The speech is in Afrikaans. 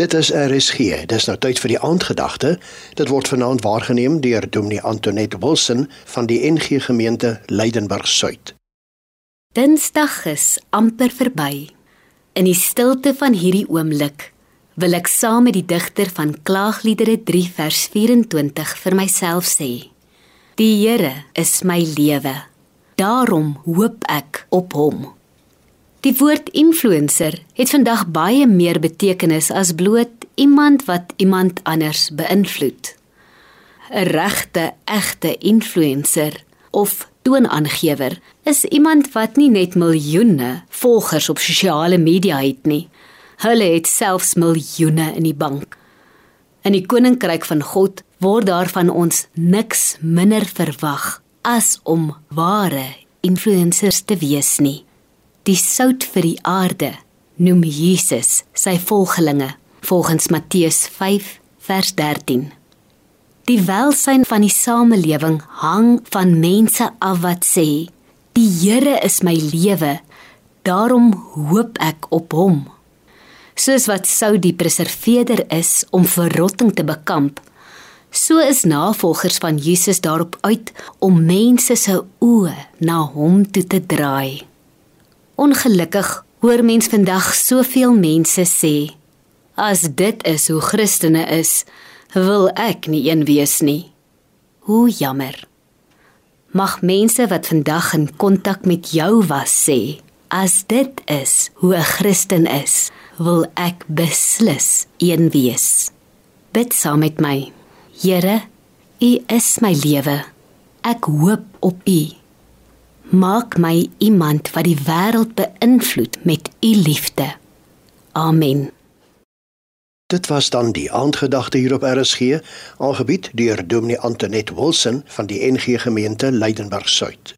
Dit is RSG. Dis nou tyd vir die aandgedagte. Dit word vanaand waargeneem deur Dominee Antoinette Wilson van die NG Gemeente Leidenburg Suid. Dinsdag is amper verby. In die stilte van hierdie oomblik wil ek saam met die digter van Klaagliedere 3 vers 24 vir myself sê: Die Here is my lewe. Daarom hoop ek op hom. Die woord influencer het vandag baie meer betekenis as bloot iemand wat iemand anders beïnvloed. 'n Regte, egte influencer of toonaangewer is iemand wat nie net miljoene volgers op sosiale media het nie. Hulle het selfs miljoene in die bank. In die koninkryk van God word daar van ons niks minder verwag as om ware influencers te wees nie die sout vir die aarde, noem Jesus sy volgelinge volgens Matteus 5 vers 13. Die welsyn van die samelewing hang van mense af wat sê: "Die Here is my lewe, daarom hoop ek op hom." Soos wat sout die preserveerder is om verrotting te bekamp, so is navolgers van Jesus daarop uit om mense se oë na hom toe te draai. Ongelukkig hoor mens vandag soveel mense sê: "As dit is hoe Christene is, wil ek nie een wees nie." Hoe jammer. Mag mense wat vandag in kontak met jou was sê: "As dit is hoe 'n Christen is, wil ek beslis een wees." Bid saam met my. Here, U is my lewe. Ek hoop op U. Maak my iemand wat die wêreld beïnvloed met u liefde. Amen. Dit was dan die aandgedagte hier op RSG, aangebied deur Dominee Antoinette Wilson van die NG Gemeente Leidenburg Suid.